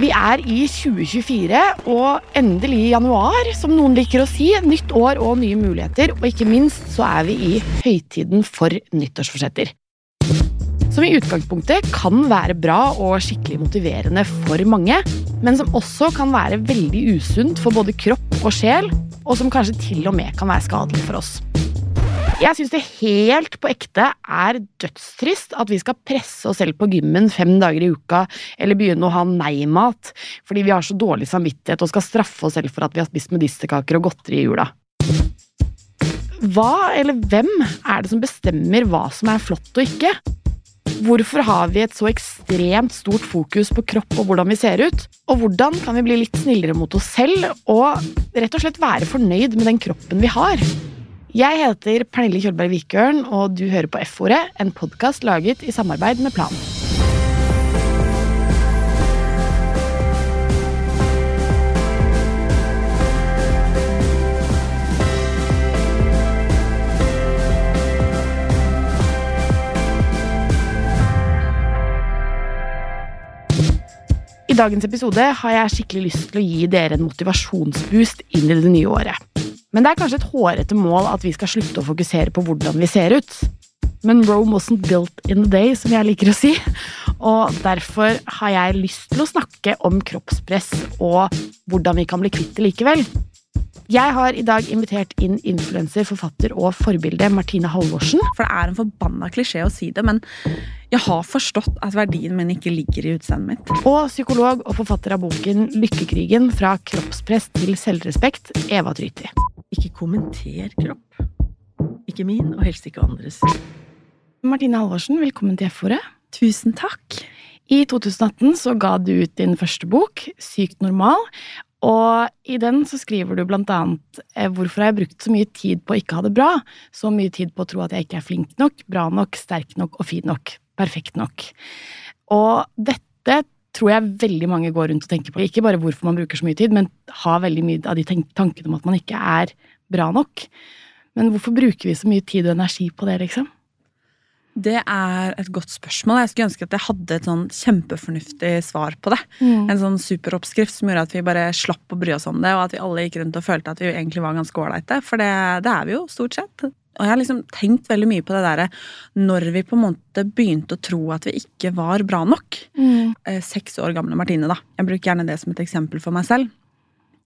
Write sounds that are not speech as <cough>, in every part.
Vi er i 2024 og endelig i januar, som noen liker å si. Nytt år og nye muligheter, og ikke minst så er vi i høytiden for nyttårsforsetter. Som i utgangspunktet kan være bra og skikkelig motiverende for mange, men som også kan være veldig usunt for både kropp og sjel, og som kanskje til og med kan være skadelig for oss. Jeg syns det helt på ekte er dødstrist at vi skal presse oss selv på gymmen fem dager i uka, eller begynne å ha nei-mat fordi vi har så dårlig samvittighet og skal straffe oss selv for at vi har spist medisterkaker og godteri i jula. Hva eller hvem er det som bestemmer hva som er flott og ikke? Hvorfor har vi et så ekstremt stort fokus på kropp og hvordan vi ser ut? Og hvordan kan vi bli litt snillere mot oss selv og rett og slett være fornøyd med den kroppen vi har? Jeg heter Pernille Kjølberg Vikørn, og du hører på F-ordet, en podkast laget i samarbeid med Plan. I dagens episode har jeg skikkelig lyst til å gi dere en motivasjonsboost inn i det nye året. Men det er kanskje et hårete mål at vi skal slutte å fokusere på hvordan vi ser ut. Men Rome wasn't built in the day, som jeg liker å si. Og derfor har jeg lyst til å snakke om kroppspress og hvordan vi kan bli kvitt det likevel. Jeg har i dag invitert inn influenser, forfatter og forbilde Martine Halvorsen. For det er en forbanna klisjé å si det, men jeg har forstått at verdien min ikke ligger i utseendet mitt. Og psykolog og forfatter av boken Lykkekrigen fra kroppspress til selvrespekt, Eva Tryti. Ikke kommenter kropp. Ikke min, og helst ikke andres. Martine Halvorsen, velkommen til F-ordet. Tusen takk. I 2018 så ga du ut din første bok, Sykt normal, og i den så skriver du blant annet eh, hvorfor har jeg brukt så mye tid på å ikke ha det bra, så mye tid på å tro at jeg ikke er flink nok, bra nok, sterk nok og fin nok, perfekt nok. Og dette tror jeg veldig mange går rundt og tenker på. Ikke bare hvorfor man bruker så mye tid, men har veldig mye av de tankene om at man ikke er bra nok. Men hvorfor bruker vi så mye tid og energi på det, liksom? Det er et godt spørsmål. Jeg skulle ønske at jeg hadde et sånn kjempefornuftig svar på det. Mm. En sånn superoppskrift som gjorde at vi bare slapp å bry oss om det, og at vi alle gikk rundt og følte at vi egentlig var ganske ålreite. For det, det, er vi jo, stort sett. Og jeg har liksom tenkt veldig mye på det derre når vi på en måte begynte å tro at vi ikke var bra nok. Mm. Eh, seks år gamle Martine, da. Jeg bruker gjerne det som et eksempel for meg selv.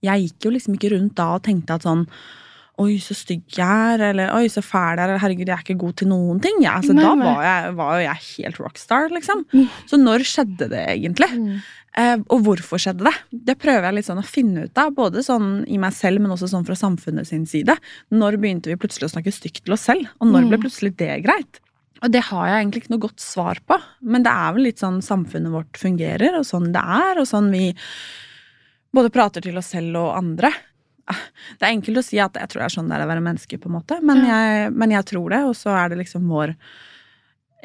Jeg gikk jo liksom ikke rundt da og tenkte at sånn Oi, så stygg jeg er, eller oi, så fæl jeg er, eller herregud, jeg er ikke god til noen ting. Ja, altså, Nei, da var, jeg, var jo jeg helt rockstar, liksom. Mm. Så når skjedde det egentlig? Mm. Eh, og hvorfor skjedde det? Det prøver jeg litt sånn å finne ut av, både sånn i meg selv, men også sånn fra samfunnet sin side. Når begynte vi plutselig å snakke stygt til oss selv, og når Mm. ble plutselig det greit? Og det har jeg egentlig ikke noe godt svar på, men det er vel litt sånn samfunnet vårt fungerer, og sånn det er, og sånn vi både prater til oss selv og andre. Det er enkelt å si at jeg tror det er sånn det er å være menneske, på en måte, men, jeg, men jeg tror det, og så er det liksom vår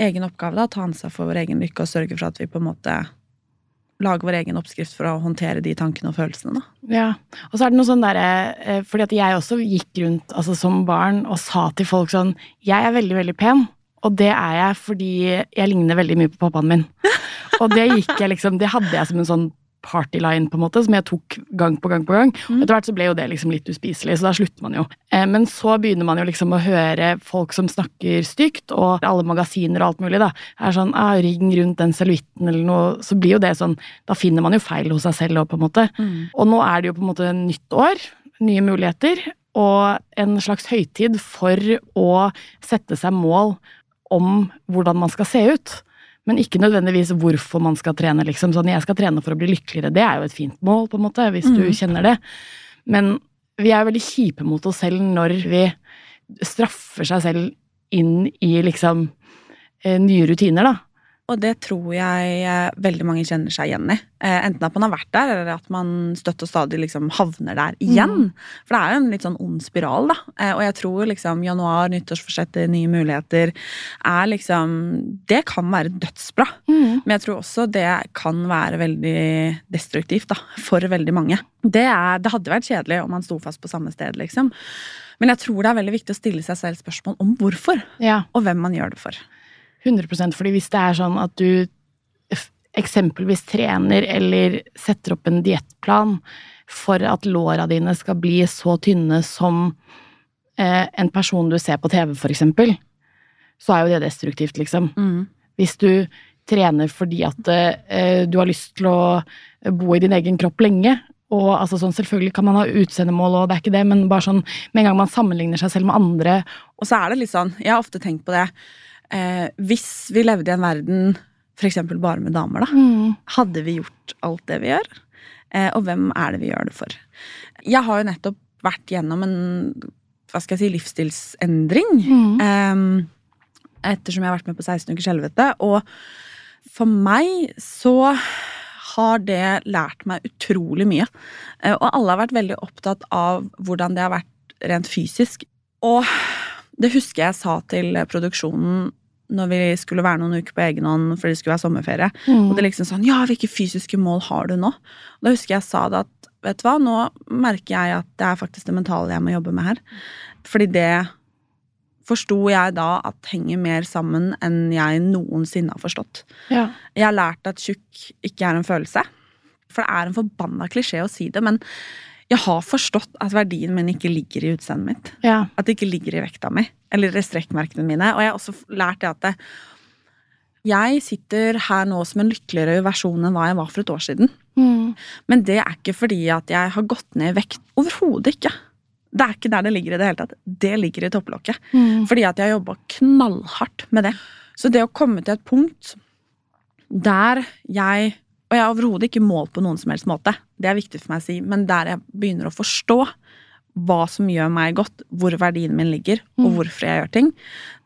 egen oppgave da, å ta ansvar for vår egen lykke og sørge for at vi på en måte lager vår egen oppskrift for å håndtere de tankene og følelsene. da. Ja, og så er det noe sånn derre eh, Fordi at jeg også gikk rundt altså, som barn og sa til folk sånn Jeg er veldig, veldig pen, og det er jeg fordi jeg ligner veldig mye på pappaen min. <laughs> Og det gikk jeg liksom Det hadde jeg som en sånn partyline, på en måte, som jeg tok gang på gang på gang. Mm. etter hvert så ble jo det liksom litt uspiselig, så da slutter man jo. Eh, Men så begynner man jo liksom å høre folk som snakker stygt, og alle magasiner og alt mulig, da, er sånn ah, 'ring rundt den servietten', eller noe, så blir jo det sånn Da finner man jo feil hos seg selv òg, på en måte. Og nå er det jo på en måte nytt år, nye muligheter, og en slags høytid for å sette seg mål om hvordan man skal se ut. Men ikke nødvendigvis hvorfor man skal trene. liksom. Sånn, jeg skal trene for å bli lykkeligere. Det er jo et fint mål, på en måte, hvis du Mm. kjenner det. Men vi er veldig kjipe mot oss selv når vi straffer seg selv inn i liksom eh, nye rutiner, da. Og det tror jeg eh, veldig mange kjenner seg igjen i. Eh, enten at man har vært der, eller at man støtt og stadig liksom havner der igjen. For det er jo en litt sånn ond spiral, da. Eh, og jeg tror liksom januar, nyttårsforsetter, nye muligheter er liksom Det kan være dødsbra. Men jeg tror også det kan være veldig destruktivt da, for veldig mange. Det, er, det hadde vært kjedelig om man sto fast på samme sted, liksom. Men jeg tror det er veldig viktig å stille seg selv spørsmål om hvorfor, Ja. og hvem man gjør det for. 100% fordi hvis det er sånn at du eksempelvis trener eller setter opp en diettplan for at låra dine skal bli så tynne som eh, en person du ser på TV, for eksempel, så er jo det destruktivt, liksom. Mm. Hvis du trener fordi at eh, du har lyst til å bo i din egen kropp lenge, og altså sånn, selvfølgelig kan man ha utseendemål, og det er ikke det, men bare sånn med en gang man sammenligner seg selv med andre Og så er det litt sånn, jeg har ofte tenkt på det eh, Hvis vi levde i en verden f.eks. bare med damer, da. Hadde vi gjort alt det vi gjør? Eh, og hvem er det vi gjør det for? Jeg har jo nettopp vært gjennom en hva skal jeg si, livsstilsendring. Mm. eh, ettersom jeg har vært med på 16 ukers helvete. Og for meg så har det lært meg utrolig mye. Eh, og alle har vært veldig opptatt av hvordan det har vært rent fysisk. Og det husker jeg sa til produksjonen når vi skulle være noen uker på egen hånd fordi det skulle være sommerferie. Mm. Og det er liksom sånn Ja, hvilke fysiske mål har du nå? Og da husker jeg sa det at vet du hva, nå merker jeg at det er faktisk det mentale jeg må jobbe med her. Fordi det forsto jeg da at henger mer sammen enn jeg noensinne har forstått. Ja. Jeg har lært at tjukk ikke er en følelse. For det er en forbanna klisjé å si det, men jeg har forstått at verdien min ikke ligger i utseendet mitt. Ja. At det ikke ligger i vekta mi, eller i strekkmerkene mine. Og jeg har også lært det at det, jeg sitter her nå som en lykkeligere versjon enn hva jeg var for et år siden. Mm. Men det er ikke fordi at jeg har gått ned i vekt. Overhodet ikke. Det er ikke der det ligger i det hele tatt. Det ligger i topplokket. Mm. Fordi at jeg har jobba knallhardt med det. Så det å komme til et punkt der jeg Og jeg har overhodet ikke målt på noen som helst måte, det er viktig for meg å si, men der jeg begynner å forstå hva som gjør meg godt, hvor verdien min ligger, og Mm. hvorfor jeg gjør ting,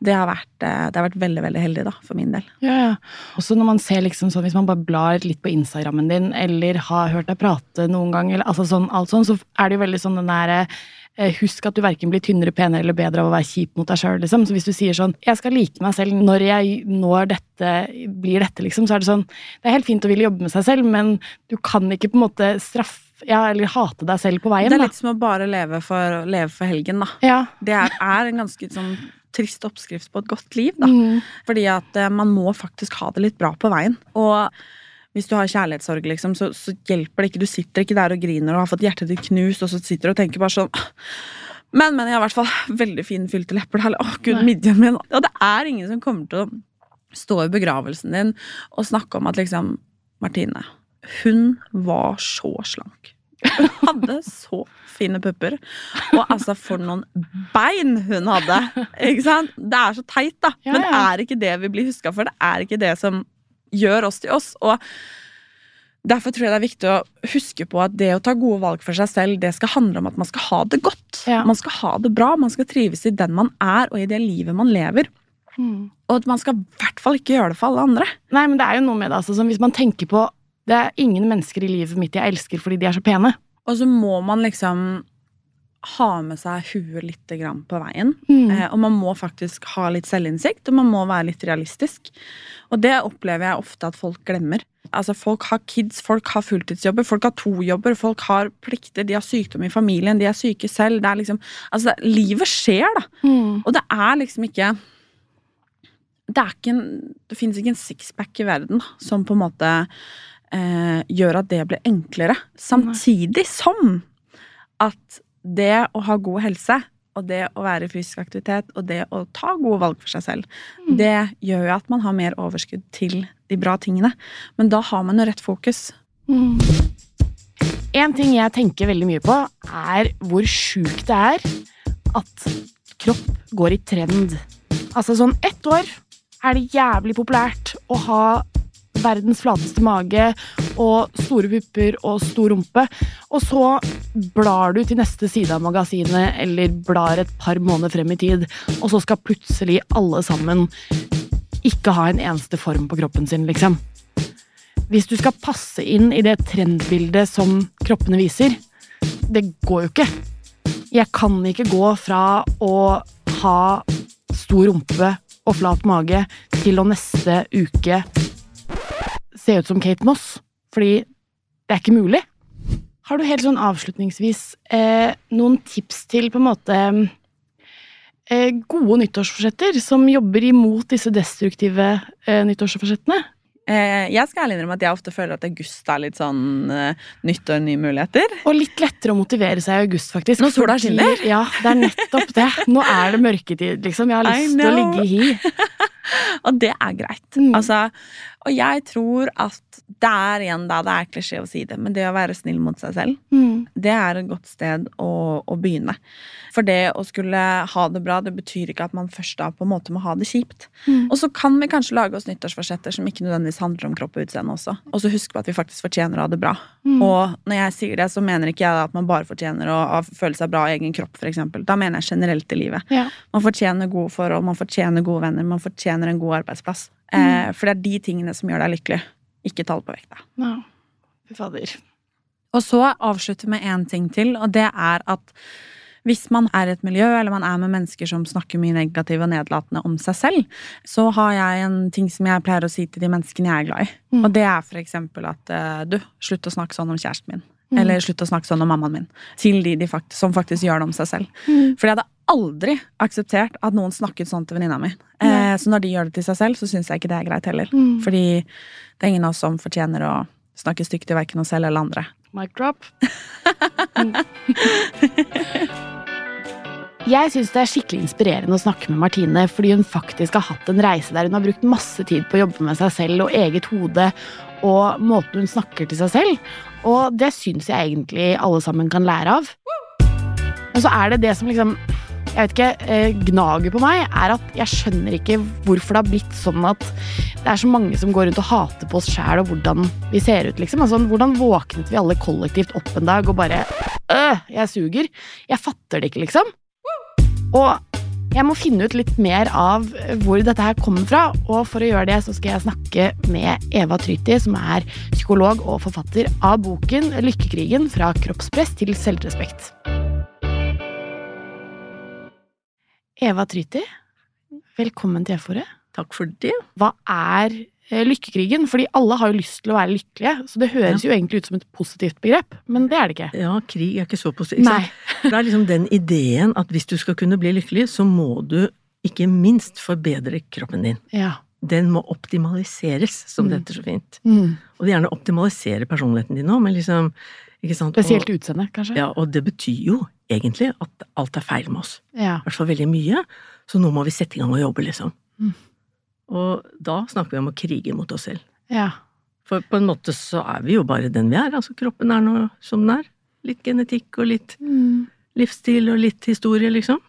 det har vært, eh, det har vært veldig veldig heldig da, for min del. Ja, ja. Også når man ser liksom sånn, hvis man bare blar litt på Instagrammen din, eller har hørt deg prate noen gang, eller altså sånn, alt sånn, så er det jo veldig sånn den der eh, Husk at du verken blir tynnere, penere eller bedre av å være kjip mot deg sjøl, liksom. Så hvis du sier sånn Jeg skal like meg selv når jeg når dette, blir dette, liksom, så er det sånn Det er helt fint å ville jobbe med seg selv, men du kan ikke på en måte straffe ja, eller hate deg selv på veien, Det er da. litt som å bare leve for, leve for helgen, da. Ja. Det er, er en ganske sånn trist oppskrift på et godt liv, da. Mm. Fordi at eh, man må faktisk ha det litt bra på veien. Og hvis du har kjærlighetssorg, liksom, så, så hjelper det ikke. Du sitter ikke der og griner og har fått hjertet ditt knust, og så sitter du og tenker bare sånn Men, men jeg har i hvert fall veldig fine fylte lepper. Eller, Å, gud, midjen min. Og det er ingen som kommer til å stå i begravelsen din og snakke om at liksom Martine, hun var så slank. Hun hadde så fine pupper. Og altså, for noen bein hun hadde! Ikke sant? Det er så teit, da. Ja, Men det er ikke det vi blir huska for. Det er ikke det som gjør oss til oss. Og derfor tror jeg det er viktig å huske på at det å ta gode valg for seg selv, det skal handle om at man skal ha det godt. Ja. Man skal ha det bra, man skal trives i den man er, og i det livet man lever. Mm. Og at man skal i hvert fall ikke gjøre det for alle andre. Nei, men det er jo noe med det, altså, som hvis man tenker på Det er ingen mennesker i livet mitt jeg elsker fordi de er så pene. Og så må man liksom ha med seg huet litt grann på veien. Mm. Eh, og man må faktisk ha litt selvinnsikt, og man må være litt realistisk. Og det opplever jeg ofte at folk glemmer. Altså Folk har kids, folk har fulltidsjobber, folk har to jobber, folk har plikter, de har sykdom i familien, de er syke selv. Det er liksom, altså det, Livet skjer, da. Mm. Og det er liksom ikke Det er ikke en Det finnes ikke en sixpack i verden da, som på en måte eh, gjør at det blir enklere. Samtidig som at det å ha god helse og det å være i fysisk aktivitet og det å ta gode valg for seg selv, Mm. det gjør jo at man har mer overskudd til de bra tingene. Men da har man jo rett fokus. Mm. En ting jeg tenker veldig mye på, er hvor sjukt det er at kropp går i trend. Altså sånn ett år er det jævlig populært å ha verdens flateste mage og store pupper og stor rumpe, og så blar du til neste side av magasinet eller blar et par måneder frem i tid, og så skal plutselig alle sammen ikke ha en eneste form på kroppen sin, liksom. Hvis du skal passe inn i det trendbildet som kroppene viser, det går jo ikke. Jeg kan ikke gå fra å ha stor rumpe og flat mage til å neste uke se ut som Kate Moss, fordi det er ikke mulig. Har du helt sånn avslutningsvis eh, noen tips til på en måte eh, gode nyttårsforsetter som jobber imot disse destruktive eh, nyttårsforsettene? Eh, jeg skal ærlig innrømme at jeg ofte føler at august er litt sånn eh, nytt og nye muligheter. Og litt lettere å motivere seg i august, faktisk. Når sola skinner? Ja, det er nettopp det. Nå er det mørketid, liksom. Jeg har lyst til å ligge i hi. <laughs> Og det er greit. Mm. Altså, og jeg tror at det er igjen da, det er klisjé å si det, men det å være snill mot seg selv, Mm. det er et godt sted å, å begynne. For det å skulle ha det bra, det betyr ikke at man først da på en måte må ha det kjipt. Mm. Og så kan vi kanskje lage oss nyttårsforsetter som ikke nødvendigvis handler om kropp og utseende også. Og så huske på at vi faktisk fortjener å ha det bra. Mm. Og når jeg sier det, så mener ikke jeg at man bare fortjener å, å føle seg bra i egen kropp, eksempel. Da mener jeg generelt i livet. Ja. Man fortjener gode forhold, man fortjener gode venner, man fortjener en god arbeidsplass. Mm. Eh, for det er de tingene som gjør deg lykkelig, ikke tall på vekta. Ja. Fy fader. Og så avslutte med én ting til, og det er at hvis man er i et miljø, eller man er med mennesker som snakker mye negativt og nedlatende om seg selv, så har jeg en ting som jeg pleier å si til de menneskene jeg er glad i. Mm. Og det er for eksempel at eh, du, slutt å snakke sånn om kjæresten min. Mm. Eller slutt å snakke sånn om mammaen min. Til de, de faktisk, som faktisk gjør det om seg selv. Mm. For jeg hadde aldri akseptert at noen snakket sånn til venninna mi. Eh, så når de gjør det til seg selv, så syns jeg ikke det er greit heller. Mm. Fordi det er ingen av oss som fortjener å snakke stygt til verken oss selv eller andre. Mic drop. <laughs> Jeg syns det er skikkelig inspirerende å snakke med Martine, fordi hun faktisk har hatt en reise der hun har brukt masse tid på å jobbe med seg selv og eget hode og måten hun snakker til seg selv. Og det syns jeg egentlig alle sammen kan lære av. Men så er det det som liksom jeg vet ikke, eh, gnager på meg, er at jeg skjønner ikke hvorfor det har blitt sånn at det er så mange som går rundt og hater på oss sjæl og hvordan vi ser ut, liksom. Altså, hvordan våknet vi alle kollektivt opp en dag og bare øh, jeg suger. Jeg fatter det ikke, liksom. Og jeg må finne ut litt mer av hvor dette her kommer fra, og for å gjøre det så skal jeg snakke med Eva Tryti, som er psykolog og forfatter av boken Lykkekrigen fra kroppspress til selvrespekt. Eva Tryti, velkommen til F-ordet. Takk for det. Hva er eh, lykkekrigen? Fordi alle har jo lyst til å være lykkelige, så det høres jo egentlig ut som et positivt begrep, men det er det ikke. Ja, krig er ikke så positivt. Nei. <laughs> Det er liksom den ideen at hvis du skal kunne bli lykkelig, så må du ikke minst forbedre kroppen din. Ja. Den må optimaliseres, som Mm. det heter så fint. Mm. Og det gjerne optimalisere personligheten din òg, men liksom? Spesielt og, utseende, kanskje. ja, og det betyr jo egentlig at alt er feil med oss. Ja. I hvert fall veldig mye. Så nå må vi sette i gang og jobbe, liksom. Mm. Og da snakker vi om å krige mot oss selv. ja. For på en måte så er vi jo bare den vi er. Altså kroppen er nå som den er. Litt genetikk og litt Mm. livsstil og litt historie, liksom.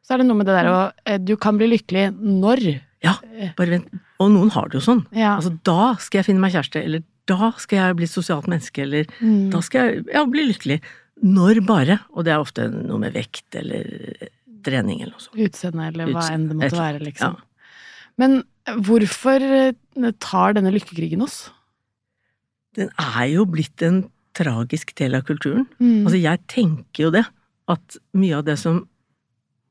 Så er det noe med det der å eh, Du kan bli lykkelig når. Ja, Eh, bare vent. Og noen har det jo sånn. Ja. Altså da skal jeg finne meg kjæreste, eller da skal jeg bli et sosialt menneske, eller Mm. da skal jeg ja, bli lykkelig. Når bare. Og det er ofte noe med vekt eller trening eller noe sånt. Utseende, eller hva enn det måtte være, liksom. liksom. Men hvorfor eh, tar denne lykkekrigen oss? Den er jo blitt en tragisk del av kulturen. Mm. Altså jeg tenker jo det, at mye av det som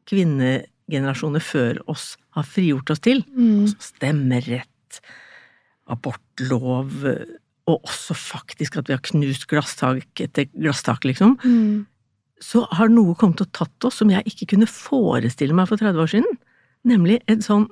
kvinnegenerasjoner før oss har frigjort oss til, Mm. altså stemmerett, abortlov, og også faktisk at vi har knust glasstak etter glasstak, liksom, Mm. så har noe kommet og tatt oss som jeg ikke kunne forestille meg for 30 år siden. Nemlig et sånn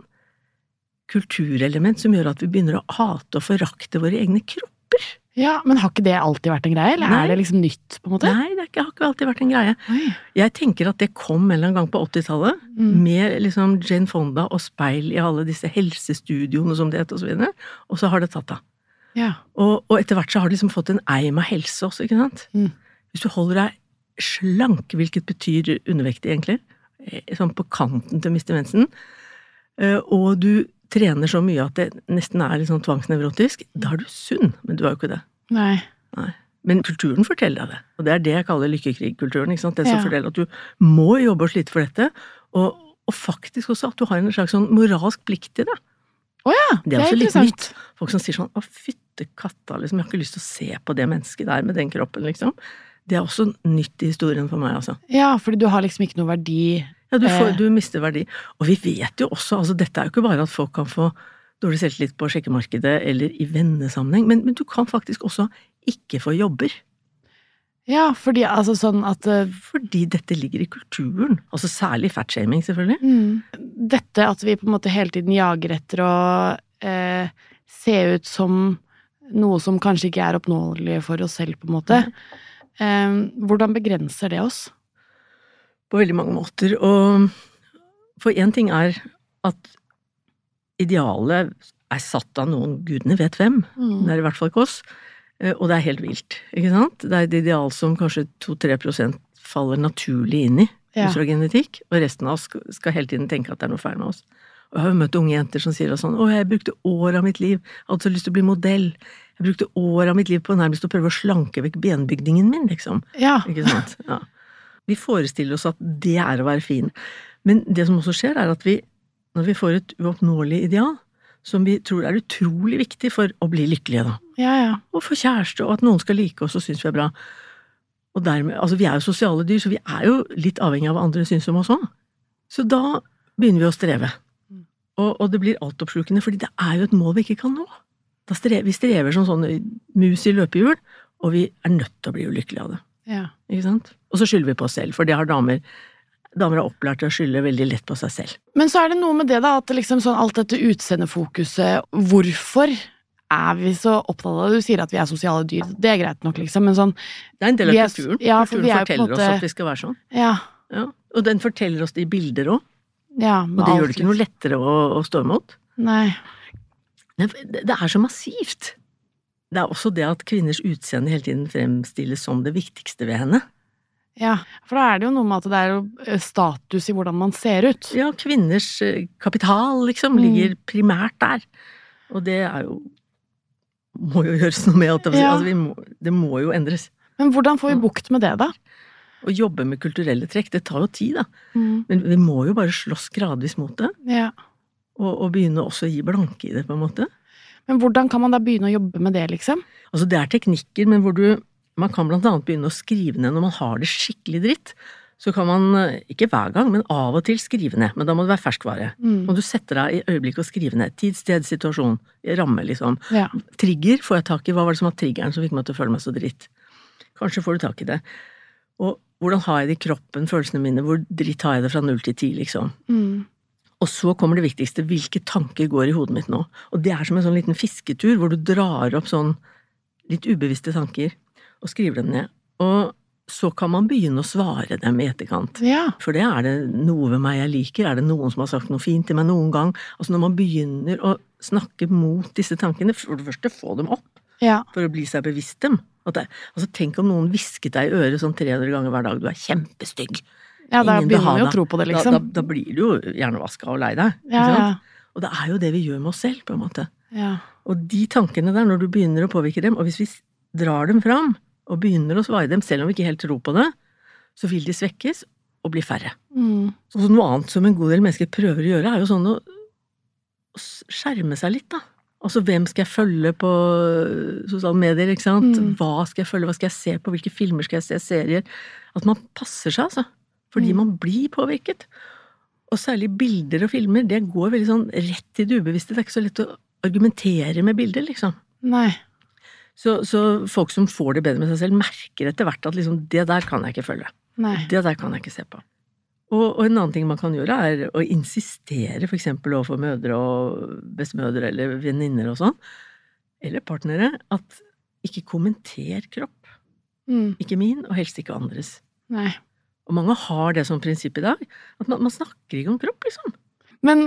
kulturelement som gjør at vi begynner å hate og forakte våre egne kropper. Ja, men har ikke det alltid vært en greie, eller Nei. er det liksom nytt, på en måte? Nei, det har ikke alltid vært en greie. Oi. Jeg tenker at det kom en eller annen gang på 80-tallet, Mm. med liksom Jane Fonda og speil i alle disse helsestudioene som det het, og så videre. Og så har det tatt av. Ja. Og, og etter hvert så har du liksom fått en eim av helse også, ikke sant? Mm. Hvis du holder deg slank, hvilket betyr undervektig egentlig, eh, sånn på kanten til å miste mensen, eh, og du trener så mye at det nesten er litt sånn tvangsnevrotisk, da er du sunn, men du er jo ikke det. Nei. Men kulturen forteller deg det, og det er det jeg kaller lykkekrigkulturen. ikke sant? Det som Ja. forteller at du må jobbe og slite for dette, og, og faktisk også at du har en slags sånn moralsk plikt til det. Å ja, Det er også litt nytt. Folk som sier sånn 'Å, fytte katta', liksom. Jeg har ikke lyst til å se på det mennesket der med den kroppen, liksom. Det er også nytt i historien for meg, altså. Ja, fordi du har liksom ikke noe verdi Ja, du, får, Eh. du mister verdi. Og vi vet jo også, altså dette er jo ikke bare at folk kan få dårlig selvtillit på sjekkemarkedet eller i vennesammenheng, men, men du kan faktisk også ikke få jobber. Ja, fordi altså sånn at uh, Fordi dette ligger i kulturen. Altså særlig fatshaming, selvfølgelig. mm, Dette at vi på en måte hele tiden jager etter å uh, se ut som noe som kanskje ikke er oppnåelig for oss selv, på en måte. Eh, hvordan begrenser det oss? På veldig mange måter. Og for én ting er at idealet er satt av noen, gudene vet hvem. Mm. Det er i hvert fall ikke oss. Eh, Og det er helt vilt, ikke sant? Det er et ideal som kanskje 2-3% faller naturlig inn i, Ja. ut fra genetikk, og resten av oss skal hele tiden tenke at det er noe feil med oss. Og jeg har jo møtt unge jenter som sier sånn 'Å, jeg brukte år av mitt liv, jeg hadde så lyst til å bli modell'. Jeg brukte år av mitt liv på nærmest å prøve å slanke vekk benbygningen min, liksom. Ja. Ikke sant? Ja. Vi forestiller oss at det er å være fin. Men det som også skjer, er at vi, når vi får et uoppnåelig ideal, som vi tror er utrolig viktig for å bli lykkelige, da, Ja, ja. og få kjæreste, og at noen skal like oss og synes vi er bra. Og dermed, altså Vi er jo sosiale dyr, så vi er jo litt avhengig av hva andre syns om oss òg. Så da begynner vi å streve. Mm. Og, og det blir altoppslukende, fordi det er jo et mål vi ikke kan nå. Strever, vi strever som sånne mus i løpehjul, og vi er nødt til å bli ulykkelige av det. ja. Ikke sant? Og så skylder vi på oss selv, for det har damer Damer er opplært til å skylde veldig lett på seg selv. Men så er det noe med det, da, at liksom sånn alt dette utseendefokuset Hvorfor er vi så opptatt av det? Du sier at vi er sosiale dyr, det er greit nok, liksom, men sånn Det er en del av er- kulturen. ja, for kulturen er forteller måte- oss at vi skal være sånn. Ja. Ja. Og den forteller oss det i bilder òg, ja og det det gjør det ikke noe lettere å, å stå imot. liksom. Nei. Det, er så massivt. Det er også det at kvinners utseende hele tiden fremstilles som det viktigste ved henne. Ja, for da er det jo noe med at det er jo eh, status i hvordan man ser ut. Ja, kvinners eh, kapital, liksom, Mm. ligger primært der. Og det er jo Må jo gjøres noe med. alt det, Ja. altså, vi må, det må jo endres. Men hvordan får vi bukt med det, da? Å jobbe med kulturelle trekk, det tar jo tid, da. Mm. Men vi må jo bare slåss gradvis mot det. Ja. Og, og begynne også å gi blanke i det, på en måte. Men hvordan kan man da begynne å jobbe med det, liksom? Altså, det er teknikker, men hvor du Man kan blant annet begynne å skrive ned når man har det skikkelig dritt. Så kan man, eh, ikke hver gang, men av og til skrive ned. Men da må det være ferskvare. Mm. Og du setter deg i øyeblikket og skriver ned. Tid, sted, situasjon. Ramme, liksom. Ja. Trigger får jeg tak i. Hva var det som var triggeren som fikk meg til å føle meg så dritt? Kanskje får du tak i det. Og hvordan har jeg det i kroppen, følelsene mine? Hvor dritt har jeg det fra null til ti, liksom? Mm. Og så kommer det viktigste, hvilke tanker går i hodet mitt nå? Og det er som en sånn liten fisketur, hvor du drar opp sånn litt ubevisste tanker, og skriver dem ned. Og så kan man begynne å svare dem i etterkant. ja. For det er det noe ved meg jeg liker, er det noen som har sagt noe fint til meg noen gang? Altså når man begynner å snakke mot disse tankene, for det første få dem opp, Ja. for å bli seg bevisst dem. Det, altså tenk om noen hvisket deg i øret sånn 300 ganger hver dag, du er kjempestygg. Ja, da begynner man jo å tro på det, liksom. da, da blir du jo hjernevaska og lei deg. Ja, ja. Og det er jo det vi gjør med oss selv, på en måte. ja. Og de tankene der, når du begynner å påvirke dem, og hvis vi drar dem fram, og begynner å svare dem, selv om vi ikke helt tror på det, så vil de svekkes og bli færre. Mm. Så noe annet som en god del mennesker prøver å gjøre, er jo sånn å, skjerme seg litt, da. Altså hvem skal jeg følge på øh, sosiale medier, ikke sant? Mm. Hva skal jeg følge, hva skal jeg se på, hvilke filmer skal jeg se, serier? At man passer seg, altså. Fordi Mm. man blir påvirket. Og særlig bilder og filmer, det går veldig sånn rett til det ubevisste. Det er ikke så lett å argumentere med bilder, liksom. Nei. Så, så folk som får det bedre med seg selv, merker etter hvert at liksom, det der kan jeg ikke følge. Nei. Det der kan jeg ikke se på. Og, og en annen ting man kan gjøre, er å insistere eksempel overfor mødre og bestemødre eller venninner og sånn, eller partnere, at ikke kommenter kropp. Mm. Ikke min, og helst ikke andres. Nei. Og mange har det som prinsipp i dag, at man, man snakker ikke om kropp, liksom. Men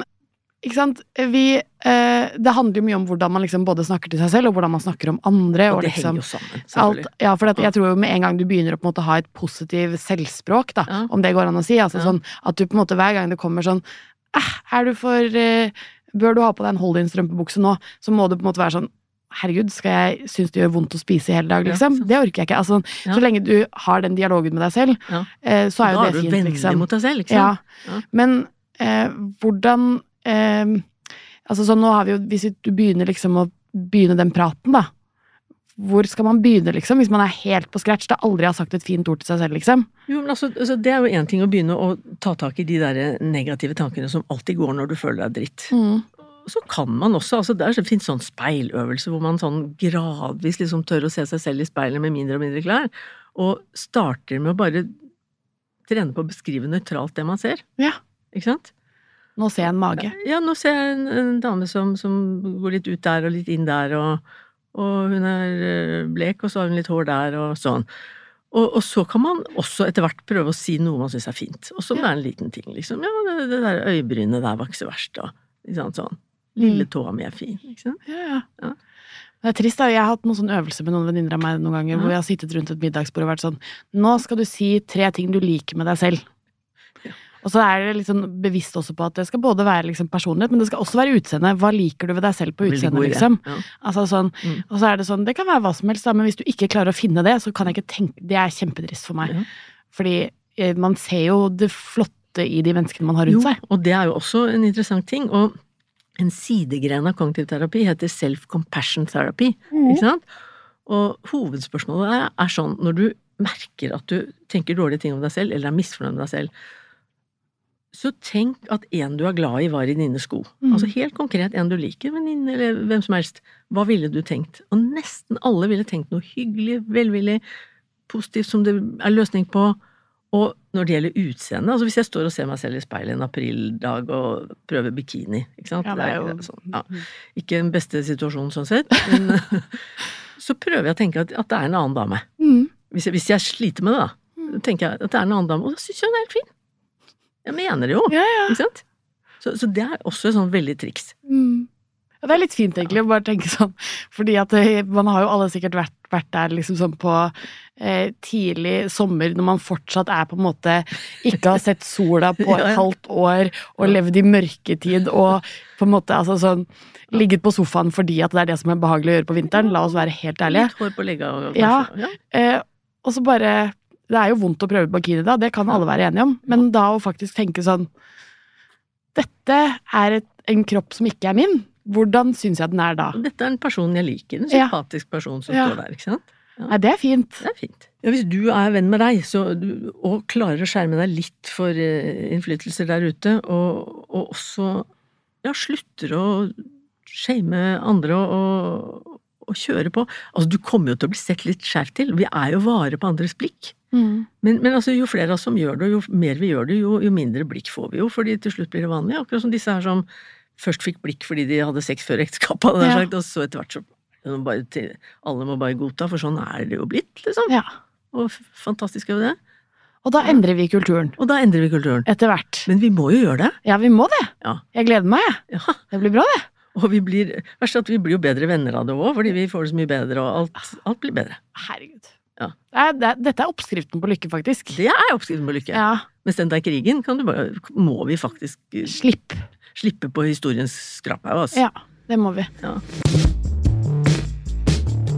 ikke sant, vi eh, Det handler jo mye om hvordan man liksom både snakker til seg selv, og hvordan man snakker om andre. Og Og det liksom, henger jo sammen, alt, ja, for at jeg tror jo med en gang du begynner å på en måte ha et positivt selvspråk, da, Ja. om det går an å si, altså Ja. sånn at du på en måte hver gang det kommer sånn eh, er du for eh, Bør du ha på deg en hold-in-strømpebukse nå? Så må du på en måte være sånn Herregud, skal jeg synes det gjør vondt å spise i hele dag, liksom? Ja, det orker jeg ikke. Altså, Ja. Så lenge du har den dialogen med deg selv, Ja. eh, så er jo det fint da er du vennlig liksom. mot deg selv, liksom. Men eh, hvordan eh, Altså sånn nå har vi jo Hvis du begynner liksom å begynne den praten, da. Hvor skal man begynne, liksom? Hvis man er helt på scratch, Det aldri har sagt et fint ord til seg selv, liksom? Jo, men altså, altså, Det er jo én ting å begynne å ta tak i de der negative tankene som alltid går når du føler deg dritt. Mm. Så kan man også, altså det finnes sånn speiløvelse hvor man sånn gradvis liksom tør å se seg selv i speilet med mindre og mindre klær, og starter med å bare trene på å beskrive nøytralt det man ser. Ja. Ikke sant? Nå ser jeg en mage. Ja, nå ser jeg en, en dame som, som går litt ut der og litt inn der, og, og hun er eh, blek, og så har hun litt hår der, og sånn. Og, og så kan man også etter hvert prøve å si noe man syns er fint, og om Ja. er en liten ting, liksom. Ja, det, det der øyebrynet der var ikke så verst, da. ikke sant, sånn. Lille Mm. tåa mi er fin, ikke sant. Ja, ja. Ja. Det er trist, da. Jeg har hatt noen sånne øvelser med noen venninner av meg noen ganger, Ja. hvor vi har sittet rundt et middagsbord og vært sånn Nå skal du si tre ting du liker med deg selv. Ja. Og så er det sånn bevisst også på at det skal både være liksom personlighet, men det skal også være utseende. Hva liker du ved deg selv på utseendet, liksom? Ja. Altså sånn, Mm. Og så er det sånn, det kan være hva som helst, da, men hvis du ikke klarer å finne det, så kan jeg ikke tenke Det er kjempetrist for meg. Fordi eh, man ser jo det flotte i de menneskene man har Jo, rundt seg. og det er jo også en interessant ting, og en sidegren av kognitiv terapi heter self-compassion therapy, ikke sant? Og hovedspørsmålet er, er sånn, når du merker at du tenker dårlige ting om deg selv, eller er misfornøyd med deg selv, så tenk at en du er glad i var i dine sko. Mm. Altså helt konkret en du liker, venninne eller hvem som helst. Hva ville du tenkt? Og nesten alle ville tenkt noe hyggelig, velvillig, positivt som det er løsning på. Og når det gjelder utseende, altså hvis jeg står og ser meg selv i speilet en aprildag og prøver bikini, ikke sant. Ja, det er jo sånn, ja, ikke den beste situasjonen sånn sett, men <laughs> så prøver jeg å tenke at, at det er en annen dame. Mm. Hvis jeg, hvis jeg sliter med det, Mm. da, tenker jeg at det er en annen dame, og da syns jeg hun er helt fin. Jeg mener det jo, Ja, ikke sant? Så, så det er også et sånn veldig triks. Mm. Ja, det er litt fint, egentlig, å bare tenke sånn. Fordi at det, man har jo alle sikkert vært, vært der liksom sånn på eh, tidlig sommer, når man fortsatt er på en måte Ikke har sett sola på <laughs> et halvt år, og levd i mørketid, og på en måte altså sånn Ligget på sofaen fordi at det er det som er behagelig å gjøre på vinteren. La oss være helt ærlige. Litt hår på legga Ja. kanskje- ja. Eh, og så bare Det er jo vondt å prøve bikini, da, det kan alle være enige om, men da å faktisk tenke sånn Dette er et, en kropp som ikke er min. Hvordan syns jeg den er da? Dette er en person jeg liker, en Ja. sympatisk person som Ja. står der, ikke sant? Nei, det er fint. Det er fint. Ja, hvis du er venn med deg, så og klarer å skjerme deg litt for eh, innflytelser der ute, og, og også ja, slutter å shame andre og, og, kjøre på Altså, du kommer jo til å bli sett litt skjevt til. Vi er jo vare på andres blikk. Mm. Men, men altså, jo flere av oss som gjør det, og jo mer vi gjør det, jo, jo mindre blikk får vi jo, fordi til slutt blir det vanlig. Akkurat som disse her som først fikk blikk fordi de hadde sex før ekteskapet, Ja. og så etter hvert så bare alle må bare godta, for sånn er det jo blitt, liksom. Ja. Og fantastisk er jo det. Og da endrer vi kulturen. Og da endrer vi kulturen. Etter hvert. Men vi må jo gjøre det. Ja, vi må det. Ja. Jeg gleder meg, jeg. Ja. Det blir bra, det. <laughs> Og vi blir, verst er at vi blir jo bedre venner av det òg, fordi vi får det så mye bedre, og alt, alt blir bedre. Herregud. Ja. Det er, det dette er oppskriften på lykke, faktisk. Det er oppskriften på lykke. Ja. Mens den der krigen kan du bare, må vi faktisk eh, Slipp. slippe på historiens skraphaug, altså. Ja, det må vi. Ja.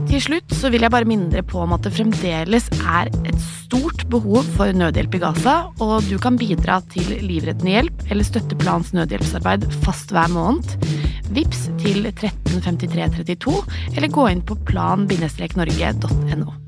Til slutt så vil jeg bare minne dere på om at det fremdeles er et stort behov for nødhjelp i Gaza, og du kan bidra til livrettende hjelp eller støtte planens nødhjelpsarbeid fast hver måned. Vips til 135332, eller gå inn på plan-norge.no.